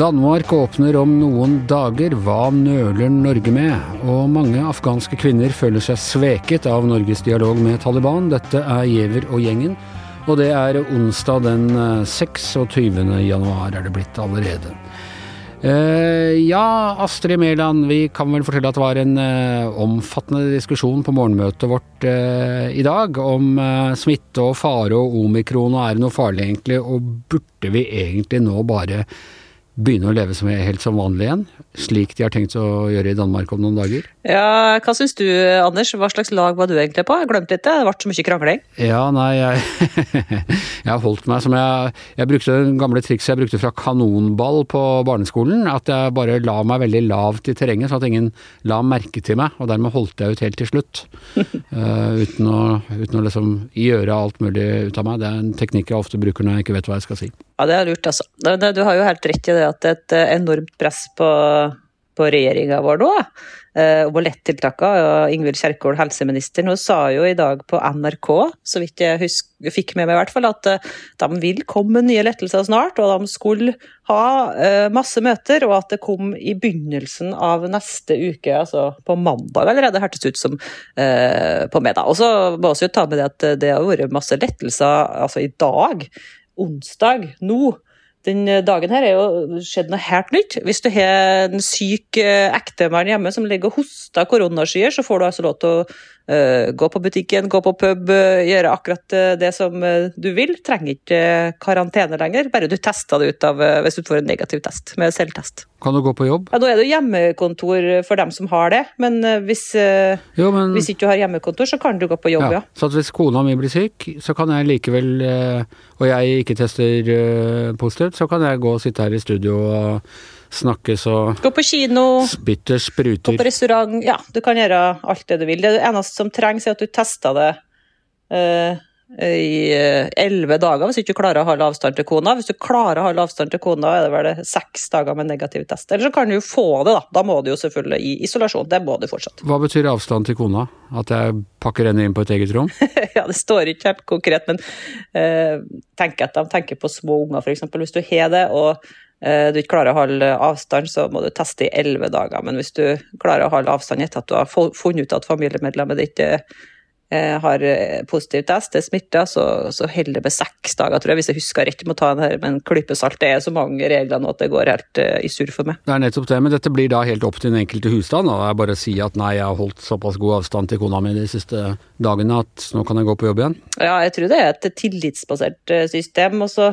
Danmark åpner om noen dager. Hva nøler Norge med? Og mange afghanske kvinner føler seg sveket av Norges dialog med Taliban. Dette er Giæver og gjengen. Og det er onsdag den 26. Eh, januar er det blitt allerede. Uh, ja, Astrid Mæland, vi kan vel fortelle at det var en uh, omfattende diskusjon på morgenmøtet vårt uh, i dag om smitte og fare og omikron, og er det noe farlig egentlig, og burde vi egentlig nå bare begynne å leve som helt som vanlig igjen, slik de har tenkt å gjøre i Danmark om noen dager. Ja, Hva syns du, Anders? Hva slags lag var du egentlig på? Jeg glemte litt det, ble så mye krangling. Ja, nei, jeg, jeg holdt meg som jeg Jeg brukte det gamle trikset jeg brukte fra kanonball på barneskolen. At jeg bare la meg veldig lavt i terrenget, sånn at ingen la merke til meg. Og dermed holdt jeg ut helt til slutt. uh, uten, å, uten å liksom gjøre alt mulig ut av meg. Det er en teknikk jeg ofte bruker når jeg ikke vet hva jeg skal si. Ja, det er lurt, altså. Du har jo helt rett i det at et eh, enormt press på, på regjeringa vår nå. Og om å lette tiltakene. Ingvild Kjerkol, helseministeren, hun sa jo i dag på NRK, så vidt jeg husker, fikk med meg i hvert fall, at eh, de vil komme med nye lettelser snart, og de skulle ha masse møter, og at det kom i begynnelsen av neste uke, altså på mandag allerede, hørtes ut som på meg. da. Og så må vi ta med det at det har vært masse lettelser altså i dag onsdag nå. Den dagen her er jo skjedd noe helt nytt. Hvis du har en syk eh, ektemann hjemme som ligger og hoster koronaskyer, så får du altså lov til å gå på butikken, gå på pub, uh, gjøre akkurat uh, det som du vil. Trenger ikke karantene lenger, bare du tester det ut av hvis du får en negativ test med selvtest. Kan du gå på jobb? Ja, Nå er det hjemmekontor for dem som har det, men hvis, jo, men... hvis ikke du har hjemmekontor, så kan du gå på jobb, ja. ja. Så hvis kona mi blir syk, så kan jeg likevel, og jeg ikke tester positivt, så kan jeg gå og sitte her i studio og snakkes og Gå på kino. Spytter spruter. Gå på restaurant. Ja, du kan gjøre alt det du vil. Det eneste som trengs, er at du tester det uh, i eh, elleve dager hvis du ikke klarer å holde avstand til kona. Hvis du klarer å holde avstand til kona, er det vel seks dager med negativ test. Eller så kan du jo få det, da. Da må du jo selvfølgelig i isolasjon. Det må du fortsatt. Hva betyr avstand til kona? At jeg pakker henne inn på et eget rom? ja, det står ikke helt konkret, men uh, tenk at de tenker på små unger, f.eks. Hvis du har det, og du ikke klarer å holde avstand, så må du teste i elleve dager. Men hvis du klarer å holde avstand etter at du har funnet ut at familiemedlemmet ditt eh, har eh, positiv test, er smitta, så, så holder det med seks dager, tror jeg. Hvis jeg husker rett, jeg må ta den her med en klype salt. Det er så mange regler nå at det går helt i surr for meg. Det er nettopp det, men dette blir da helt opp til den enkelte husstand. Da. Det er bare sier at nei, jeg har holdt såpass god avstand til kona mi de siste dagene at nå kan jeg gå på jobb igjen. Ja, jeg tror det er et tillitsbasert system. og så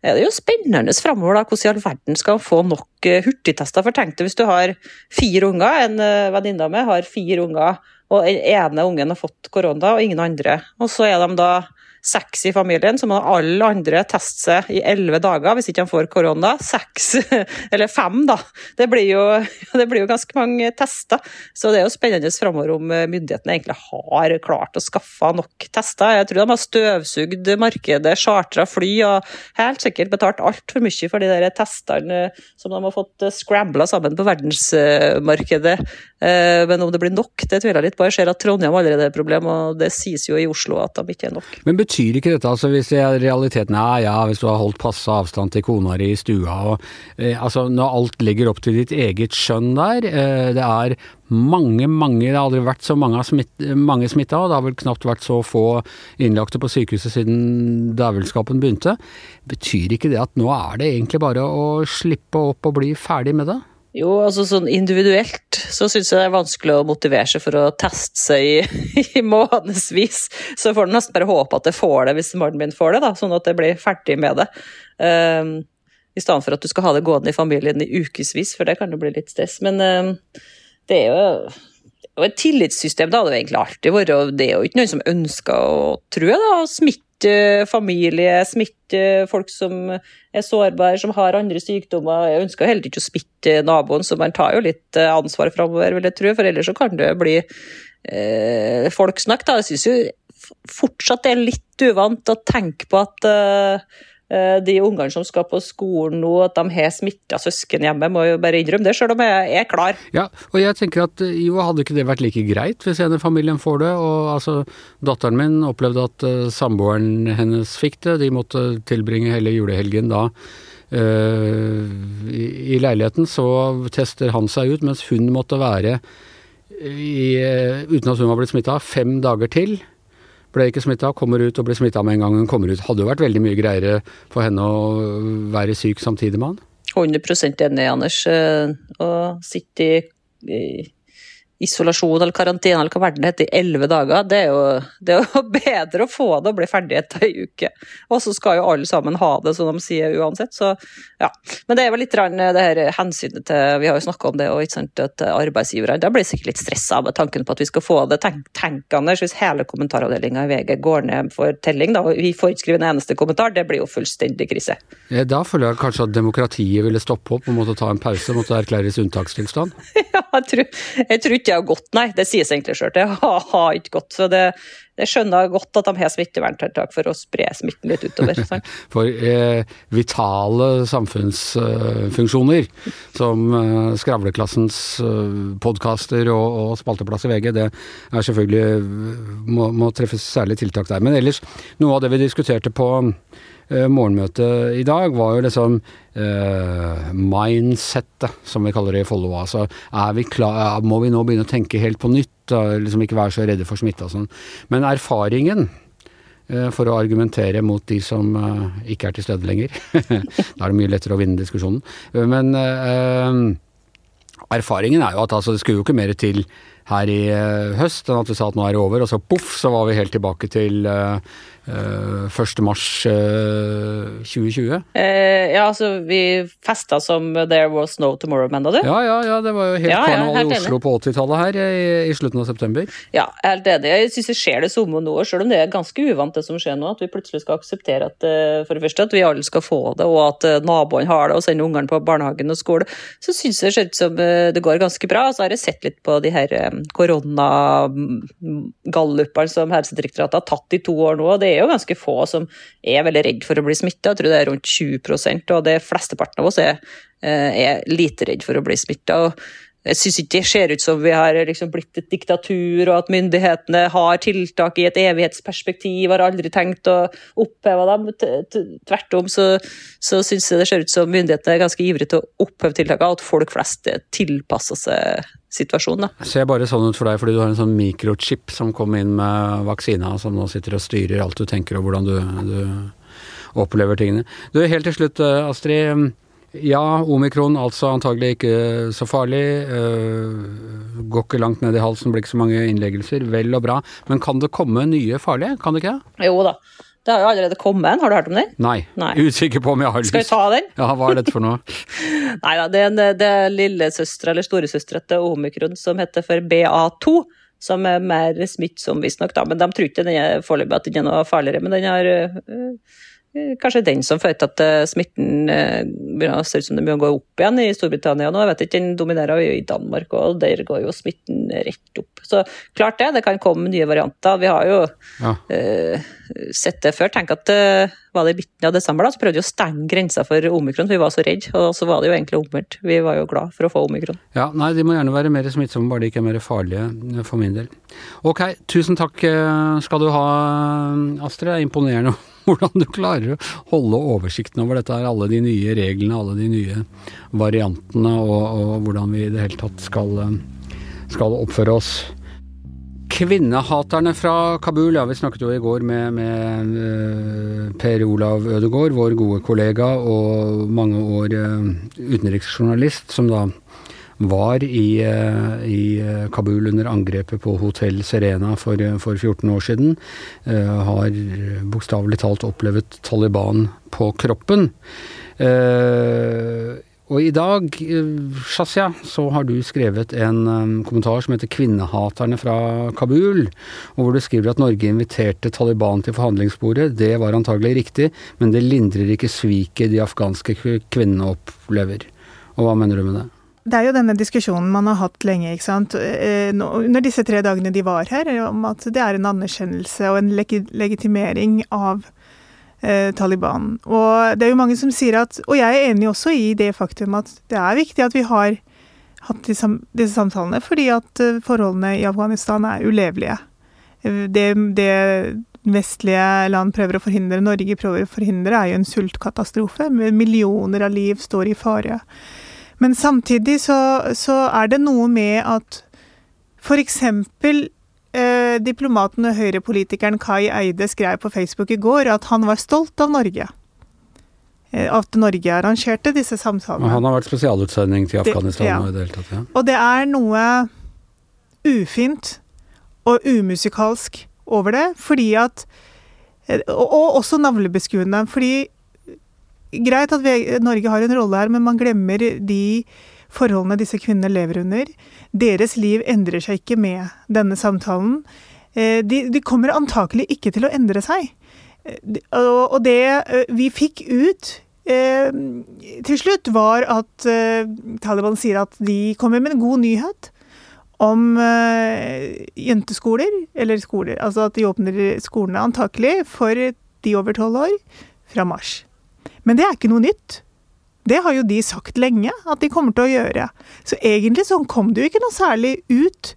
er det jo spennende framover da, hvordan i all verden skal man få nok eh, hurtigtester. For tenk deg hvis du har fire unger, en eh, venninne av meg har fire unger, og den ene ungen har fått korona, og ingen andre. Og så er de da seks i familien, så må alle andre teste seg i elleve dager hvis ikke de får korona. Seks, eller fem, da. Det blir, jo, det blir, jo, ganske mange tester. Så det er jo spennende framover om myndighetene egentlig har klart å skaffe nok tester. Jeg tror de har støvsugd markedet, chartra fly og helt sikkert betalt altfor mye for de der testene som de har fått scrambla sammen på verdensmarkedet. Eh, men om det blir nok, det tviler jeg litt på. Jeg ser at Trondheim allerede er et problem, og det sies jo i Oslo at de ikke er nok. Men betyr ikke dette altså hvis realiteten er ja, hvis du har holdt passe avstand til kona di i stua og eh, altså Når alt ligger opp til ditt eget skjønn der, eh, det er mange, mange Det har aldri vært så mange, mange smitta, og det har vel knapt vært så få innlagte på sykehuset siden dævelskapen begynte. Betyr ikke det at nå er det egentlig bare å slippe opp og bli ferdig med det? Jo, altså sånn individuelt så syns jeg det er vanskelig å motivere seg for å teste seg i, i månedsvis. Så får nesten bare håpe at jeg får det hvis mannen min får det, da, sånn at jeg blir ferdig med det. Um, I stedet for at du skal ha det gående i familien i ukevis, for det kan jo bli litt stress. Men um, det er jo og et tillitssystem det hadde jo egentlig alltid vært, og det er jo ikke noen som ønsker å, tror jeg, smitte smitte familie, smitte folk som er sårbare, som har andre sykdommer. Jeg ønsker heller ikke å smitte naboen, så man tar jo litt eh, ansvar framover, vil jeg tro. For ellers så kan det bli eh, folksnakk. Jeg syns jo fortsatt det er litt uvant å tenke på at Eh, de ungene som skal på skolen nå, at de har smitta søsken hjemme, må jo bare innrømme det, sjøl om jeg er klar. Ja, og jeg tenker at eh, jo, hadde ikke det vært like greit hvis en familien får det? Og altså, datteren min opplevde at uh, samboeren hennes fikk det. De måtte tilbringe hele julehelgen da uh, i, i, leiligheten. Så tester han seg ut, mens hun måtte være i, uh, uten at hun var blitt smitta, fem dager til. Ble ikke smitta, kommer ut og blir smitta med en gang hun kommer ut. Hadde jo vært veldig mye greiere for henne å være syk samtidig med han. 100 enig, Anders. Eh, å sitte i isolasjon eller karantene eller hva verden heter i elleve dager, det er, jo, det er, jo, bedre å få det og bli ferdig etter ei uke. Og så skal jo alle sammen ha det, som de sier uansett. Så ja. Men det er vel litt det her hensynet til Vi har jo snakka om det, og ikke sant, at arbeidsgiverne da blir sikkert litt stressa med tanken på at vi skal få det. Tenk, tenk Anders, hvis hele kommentaravdelinga i VG går ned for telling, da, og vi får ikke skrive en eneste kommentar, det blir jo fullstendig krise. Da føler jeg kanskje at demokratiet ville stoppe opp og måtte ta en pause, måtte erklæres unntakstilstand? ja, jeg tror, jeg tror ikke det har gått, nei. Det sies egentlig sjøl. Det har, har, ikke gått. Så det, jeg skjønner godt at de har smitteverntiltak for å spre smitten litt utover. for eh, vitale samfunnsfunksjoner, uh, som uh, Skravleklassens uh, podkaster og, og, spalteplass i VG, det er selvfølgelig må, må treffes særlig tiltak der. Men ellers, noe av det vi diskuterte på Eh, morgenmøtet i dag var jo liksom uh, mindsettet, som vi kaller det i Follo. Altså, må vi nå begynne å tenke helt på nytt? Liksom ikke være så redde for smitte og sånn. Men erfaringen uh, for å argumentere mot de som uh, ikke er til stede lenger Da er det mye lettere å vinne diskusjonen. Men erfaringen er jo at altså, det skulle jo ikke mer til her i høst enn at vi sa at nå er det over, og så poff, så var vi helt tilbake til 1. mars 2020? Eh, eh, ja, altså vi festa som There Was No Tomorrow, mener du? Ja, ja, ja, det var jo helt ja, karneval ja, i Oslo på 80-tallet her i, i, slutten av september. Ja, helt enig. Jeg syns det skjer det samme nå, selv om det er ganske uvant det som skjer nå. At vi plutselig skal akseptere at eh, for det første at vi alle skal få det, og at naboene har det og sender ungene på barnehagen og skole. Så syns jeg det ser ut som det går ganske bra. Så har jeg sett litt på de her koronagallupene som Helsedirektoratet har tatt i to år nå. det er jo ganske få som er veldig redd for å bli smitta. Jeg tror det er rundt 20% og det flesteparten av oss er, eh, er lite redd for å bli smitta. Jeg syns ikke det ser ut som vi har liksom blitt et diktatur, og at myndighetene har tiltak i et evighetsperspektiv, har aldri tenkt å oppheve dem. Tvert om så, så syns jeg det ser ut som myndighetene er ganske ivrige til å oppheve tiltakene, og at folk flest tilpasser seg situasjonen. Da. ser bare sånn ut for deg fordi du har en sånn mikrochip som kom inn med vaksina, som nå sitter og styrer alt du tenker og hvordan du, du opplever tingene. Du, Helt til slutt, eh, Astrid. Ja, omikron altså antagelig ikke så farlig. Uh, går ikke langt ned i halsen, blir ikke så mange innleggelser. Vel og bra. Men kan det komme nye farlige? Kan det ikke? Jo da. Det har jo allerede kommet en, har du hørt om den? Nei. Nei. Usikker på om jeg har lyst. Skal vi ta den? Ja, hva er dette for noe? Nei da, det er, det er lillesøstera eller storesøstera til omikron som heter for BA2 som er mer smittsom, visstnok. Men de tror ikke den er foreløpig at den er noe farligere. Men den har Eh, kanskje den som fører til at eh, smitten eh, begynner å se ut som det begynner å gå opp igjen i Storbritannia nå. Jeg vet ikke, Den dominerer jo i Danmark, og der går jo smitten rett opp. Så klart det, det kan komme nye varianter. Vi har jo ja. uh, sett det før. Tenk at uh, var det i midten av desember, da, så prøvde vi å stenge grensa for omikron, for vi var så redde. Og så var det jo egentlig omvendt. Vi var jo glad for å få omikron. Ja, nei, de må gjerne være mer smittsomme, bare de ikke er mer farlige for min del. Ok, tusen takk skal du ha, Astrid. Er imponerende hvordan du klarer å holde oversikten over dette her, alle de nye reglene, alle de nye variantene, og, og hvordan vi i det hele tatt skal, skal oppføre oss. Kvinnehaterne fra Kabul, ja vi snakket jo i går med, med uh, Per Olav Ødegaard, vår gode kollega og mange år uh, utenriksjournalist, som da var i, eh, i, eh, Kabul under angrepet på hotell Serena for, for 14 år siden, eh, har bokstavelig talt opplevd Taliban på kroppen. Og i dag, Shazia, så har du skrevet en kommentar som heter 'Kvinnehaterne fra Kabul', og hvor du skriver at Norge inviterte Taliban til forhandlingsbordet. Det var antagelig riktig, men det lindrer ikke sviket de afghanske kvinnene opplever. Og hva mener du med det? Det er jo denne diskusjonen man har hatt lenge, ikke sant. Eh, under disse tre dagene de var her, om at det er en anerkjennelse og en legitimering av eh, Taliban. Og det er jo mange som sier at Og jeg er enig også i det faktum at det er viktig at vi har hatt disse, disse samtalene, fordi at eh, forholdene i Afghanistan er ulevelige. Eh, det, det vestlige land prøver å forhindre, Norge prøver å forhindre, er jo en sultkatastrofe. Millioner av liv står i fare. Men samtidig så, så er det noe med at f.eks. Eh, diplomaten og høyrepolitikeren Kai Eide skrev på Facebook i går at han var stolt av Norge. Eh, at Norge arrangerte disse samtalene. Han har vært spesialutsending til Afghanistan det, ja. i det hele tatt, ja. Og det er noe ufint og umusikalsk over det, fordi at eh, Og også navlebeskuende. Fordi Greit at Norge har en rolle her, men man glemmer de forholdene disse kvinnene lever under. Deres liv endrer seg ikke med denne samtalen. Eh, de, de kommer antakelig ikke til å endre seg. Eh, og det vi fikk ut til slutt, var at Taliban sier at de kommer med en god nyhet om jenteskoler, eller skoler, altså at de åpner skolene antakelig for de over tolv år fra mars. Men det er ikke noe nytt. Det har jo de sagt lenge at de kommer til å gjøre. Så egentlig så kom det jo ikke noe særlig ut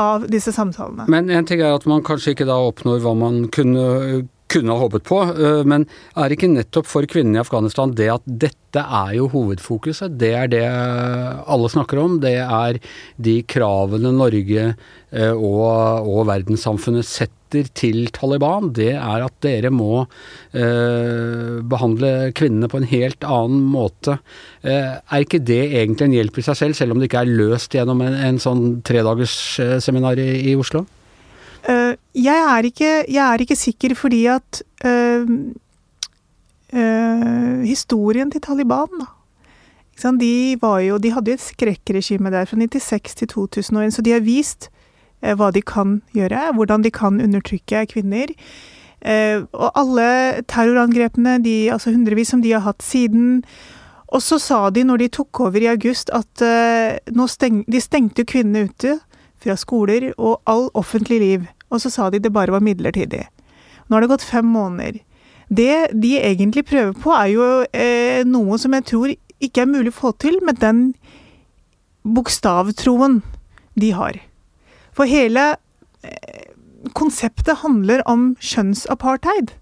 av disse samtalene. Men en ting er at man kanskje ikke da oppnår hva man kunne kunne ha håpet på. Eh, men er ikke nettopp for kvinnene i Afghanistan det at dette er jo hovedfokuset? Det er det alle snakker om. Det er de kravene Norge eh, og, og verdenssamfunnet setter til Taliban, det er at dere må eh, behandle kvinnene på en helt annen måte. Eh, er ikke det egentlig en hjelp i seg selv, selv om det ikke er løst gjennom en, en sånn tredagersseminar eh, i, i Oslo? Uh, jeg, er ikke, jeg, er ikke, sikker fordi at uh, uh, Historien til Taliban, da. De, jo, de, hadde jo et skrekkregime der fra 96 til 2001, så de har vist hva de kan gjøre, hvordan de kan undertrykke kvinner. og alle terrorangrepene, de, altså hundrevis som de har hatt siden. Og så sa de når de tok over i august at steng, de stengte kvinnene ute fra skoler og all offentlig liv. Og så sa de det bare var midlertidig. Nå har det gått fem måneder. Det de egentlig prøver på, er jo eh, noe som jeg tror ikke er mulig å få til med den bokstavtroen de har. For hele eh, konseptet handler om kjønnsapartheid.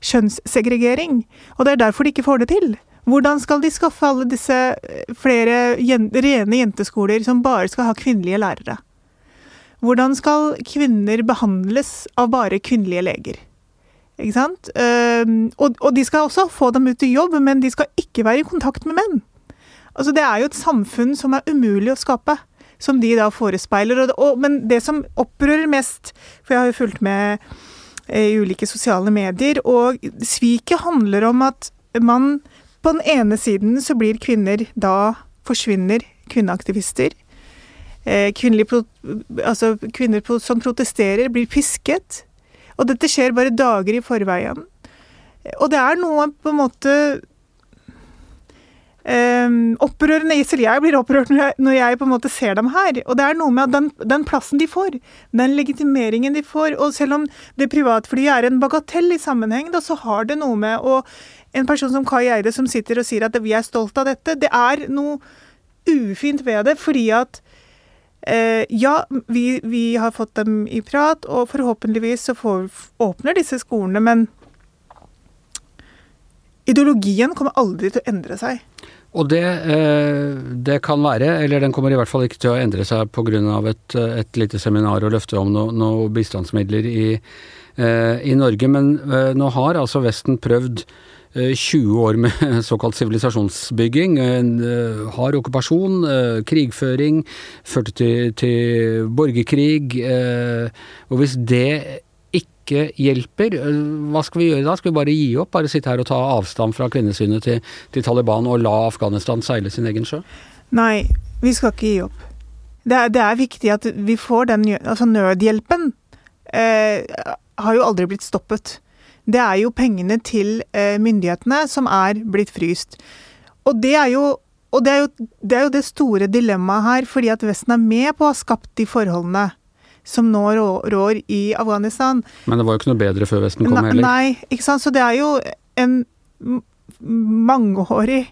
Kjønnssegregering. Og det er derfor de ikke får det til. Hvordan skal de skaffe alle disse eh, flere rene jenteskoler som bare skal ha kvinnelige lærere? Hvordan skal kvinner behandles av bare kvinnelige leger? Ikke sant? Ehm, og, de skal også få dem ut i jobb, men de skal ikke være i kontakt med menn. Altså, det er jo et samfunn som er umulig å skape, som de da forespeiler. Og, og, men det som opprører mest, for jeg har jo fulgt med eh, i ulike sosiale medier, og sviket handler om at man på den ene siden så blir kvinner da forsvinner kvinneaktivister. Pro, altså kvinner som protesterer, blir pisket. Og dette skjer bare dager i forveien. Og det er noe på en måte um, opprørende Selv jeg blir opprørt når jeg, når jeg, på en måte ser dem her. Og det er noe med at den, den, plassen de får, den legitimeringen de får Og selv om det privatflyet er en bagatell i sammenheng, da, så har det noe med å En person som Kai Eide som sitter og sier at vi er stolt av dette, det er noe ufint ved det, fordi at Eh, ja, vi, vi, har fått dem i prat, og forhåpentligvis så får, åpner disse skolene, men ideologien kommer aldri til å endre seg. Og det, eh, det, kan være, eller den kommer i hvert fall ikke til å endre seg pga. Et, et lite seminar og løfte om noen noe bistandsmidler i, eh, i Norge. Men nå har altså Vesten prøvd 20 eh, år med såkalt sivilisasjonsbygging, eh, hard okkupasjon, eh, krigføring, førte til, til borgerkrig. Og hvis det ikke hjelper, hva skal vi gjøre da? Skal vi bare gi opp? Bare sitte her og ta avstand fra kvinnesynet til, til Taliban og la Afghanistan seile sin egen sjø? Nei, vi skal ikke gi opp. Det er, det er viktig at vi får den Altså, nødhjelpen eh, har jo aldri blitt stoppet det er jo pengene til eh, myndighetene som er blitt fryst. Og det er jo og det er, jo, det er jo det store dilemmaet her, fordi at Vesten er med på å ha skapt de forholdene som nå rår i Afghanistan. Men det var jo ikke noe bedre før Vesten kom heller? Nei, ikke sant. Så det er jo en mangeårig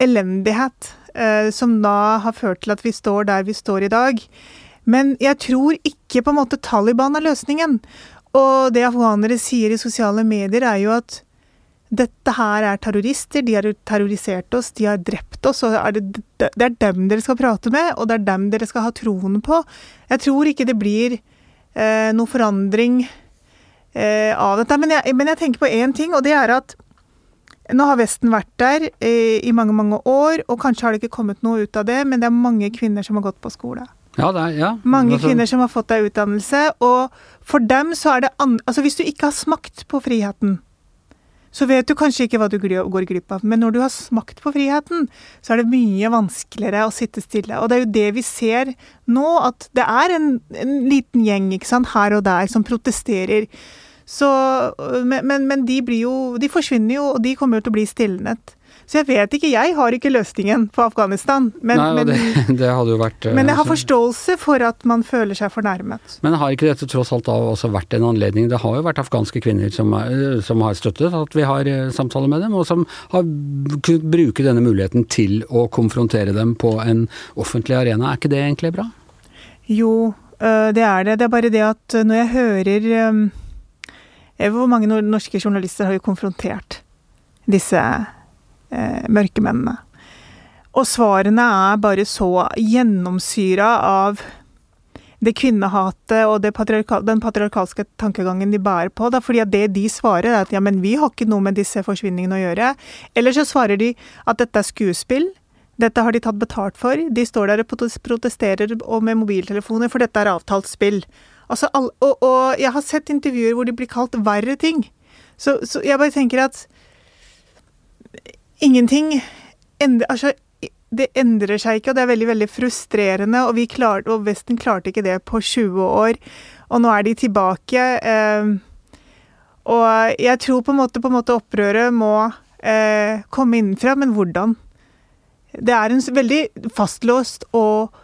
elendighet eh, som da har ført til at vi står der vi står i dag. Men jeg tror ikke på en måte Taliban er løsningen. Og det afghanere sier i sosiale medier, er jo at dette her er terrorister, de har terrorisert oss, de har drept oss, og er det, det, er dem dere skal prate med, og det er dem dere skal ha troen på. Jeg tror ikke det blir eh, noe forandring eh, av dette. Men jeg, men jeg tenker på én ting, og det er at nå har Vesten vært der eh, i mange, mange år, og kanskje har det ikke kommet noe ut av det, men det er mange kvinner som har gått på skole. Ja, er, ja. Mange altså... kvinner som har fått deg utdannelse, og for dem så er det an... Altså hvis du ikke har smakt på friheten, så vet du kanskje ikke hva du går glipp av. Men når du har smakt på friheten, så er det mye vanskeligere å sitte stille. Og det er jo det vi ser nå, at det er en, en liten gjeng sant, her og der som protesterer så, men, men, men, de jo De forsvinner jo, og de kommer jo til å bli stilnet. Så jeg vet ikke, jeg har ikke løsningen på Afghanistan. Men, Nei, det, det hadde jo vært Men jeg har altså- forståelse for at man føler seg fornærmet. Men har ikke dette tross alt da også vært en anledning? Det har jo vært afghanske kvinner som, er, som har støttet at vi har eh, samtaler med dem, og som har kunnet bruke denne muligheten til å konfrontere dem på en offentlig arena. Er ikke det egentlig bra? Jo, det er det. Det er bare det at når jeg hører Eh, hvor mange norske journalister har jo konfrontert disse eh, mørkemennene? Og svarene er bare så gjennomsyra av det kvinnehatet og det patriarkal, den patriarkalske tankegangen de bærer på. Da, fordi at det de svarer, er at ja, men vi har ikke noe med disse forsvinningene å gjøre. Eller så svarer de at dette er skuespill. Dette har de tatt betalt for. De står der og protesterer med mobiltelefoner, for dette er avtalt spill. Altså, og, og, jeg har sett intervjuer hvor de blir kalt verre ting. Så, så jeg bare tenker at ingenting endre, altså, Det endrer seg ikke, og det er veldig veldig frustrerende. Og, vi klar, og Vesten klarte ikke det på 20 år, og nå er de tilbake. Eh, og jeg tror på en måte, på en måte opprøret må eh, komme innenfra, men hvordan? Det er en veldig fastlåst og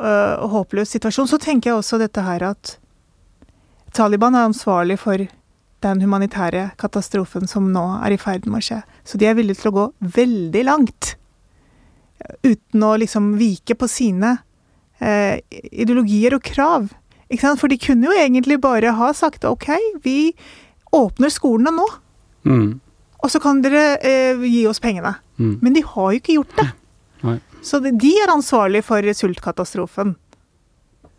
uh, håpløs situasjon. Så tenker jeg også dette her at Taliban er ansvarlig for den humanitære katastrofen som nå er i ferd med å skje. Så de er villige til å gå veldig langt. Uten å liksom vike på sine eh, ideologier og krav. For de kunne jo egentlig bare ha sagt OK, vi åpner skolene nå. Mm. Og så kan dere eh, gi oss pengene. Mm. Men de har jo ikke gjort det. Nei. Så de er ansvarlig for sultkatastrofen.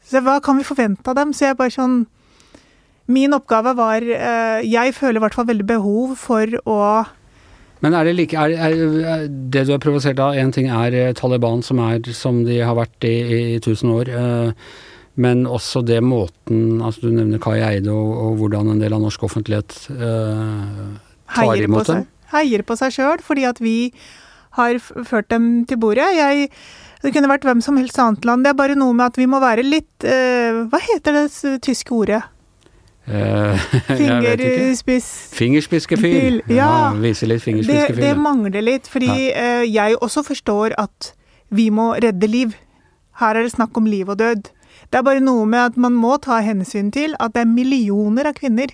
Så hva kan vi forvente av dem? Så jeg bare sånn Min oppgave var eh, Jeg føler i hvert fall veldig behov for å men er det like er, er, Det du er provosert av, én ting er eh, Taliban, som er som de har vært i, i tusen år. Eh, men også det måten altså Du nevner Kai Eide og, og hvordan en del av norsk offentlighet eh, tar imot dem. Heier på seg sjøl, fordi at vi har ført dem til bordet. Jeg, det kunne vært hvem som helst annet land. Det er bare noe med at vi må være litt uh, Hva heter det tyske ordet? Uh, Fingerspiss Fingerspissgefühl. Ja, ja, litt fingerspissgefühl. Det, det mangler litt, fordi ja. uh, jeg også forstår at vi må redde liv. Her er det snakk om liv og død. Det er bare noe med at man må ta hensyn til at det er millioner av kvinner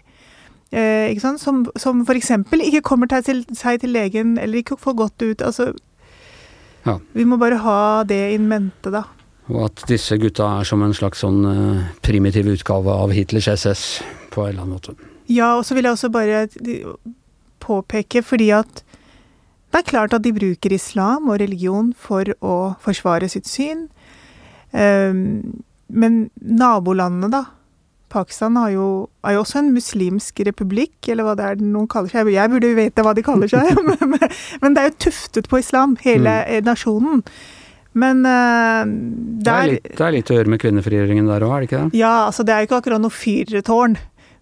eh, som, som f.eks. ikke kommer til, seg til legen eller ikke får godt ut. Altså, ja. Vi må bare ha det in mente, da. Og at disse gutta er som en slags sånn uh, primitiv utgave av Hitlers SS, på en eller annen måte. Ja, og så vil jeg også bare påpeke, fordi at det er klart at de bruker islam og religion for å forsvare sitt syn. Um, men nabolandene, da, Pakistan jo, er jo også en muslimsk republikk, eller hva det er noen kaller seg. Jeg burde jo vite hva de kaller seg, men, men, det er jo tuftet på islam, hele mm. nasjonen. Men uh, det, er, litt, det er litt å gjøre med kvinnefrigjøringen der òg, er det ikke det? Ja, altså det er jo ikke akkurat noe fyrtårn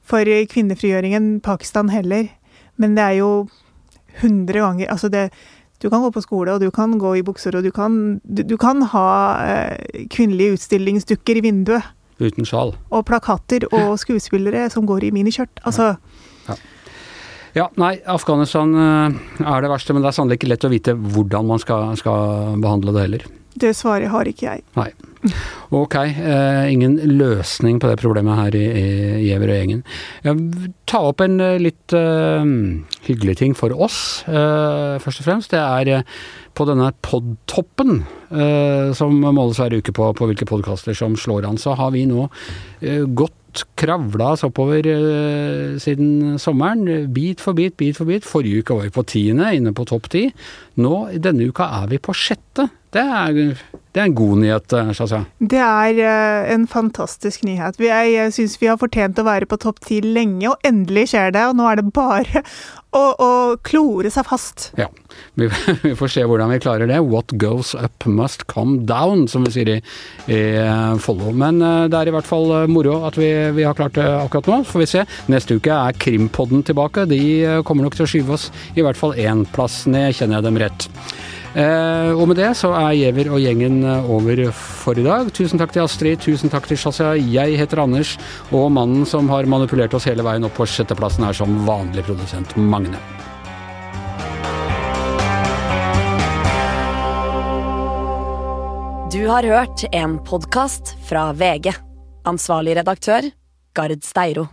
for kvinnefrigjøringen Pakistan heller. Men det er jo hundre ganger Altså det Du kan gå på skole, og du kan gå i bukser, og du kan, du, du kan ha uh, kvinnelige utstillingsdukker i vinduet. Uten sjal. Og plakater og skuespillere som går i minikjørt. Altså ja. ja. nei, Afghanistan eh, er det verste, men det er sannelig ikke lett å vite hvordan man skal, skal behandle det heller. Det svaret har ikke jeg. Nei. Ok, eh, ingen løsning på det problemet her i, i Giæver og gjengen. Ta opp en eh, litt eh, hyggelig ting for oss, først og fremst. Det er på denne podtoppen, som måles hver uke på, på hvilke podkaster som slår an, så har vi nå gått kravla oss oppover siden sommeren. Bit for bit, bit for bit. Forrige uke var vi på tiende, inne på topp ti. Nå, denne uka er vi på sjette. Det er, det er en god nyhet, eh, Shazia. Det er eh, en fantastisk nyhet. Jeg syns vi har fortjent å være på topp ti lenge, og endelig skjer det. Og nå er det bare å, å klore seg fast. Ja, vi, vi får se hvordan vi klarer det. What goes up must come down, som vi sier i, i eh, Follo. Men det er i hvert fall moro at vi, vi har klart det akkurat nå. Får vi se. Neste uke er Krimpodden tilbake. De kommer nok til å skyve oss i hvert fall én plass ned, kjenner jeg dem rett. Eh, og med det så er Giæver og gjengen eh, over for i dag. Tusen takk til Astrid, tusen takk til Shazia. Jeg heter Anders, og mannen som har manipulert oss hele veien opp på sjetteplassen er som vanlig produsent Magne. Du har hørt en podkast fra VG. Ansvarlig redaktør, Gard Steiro.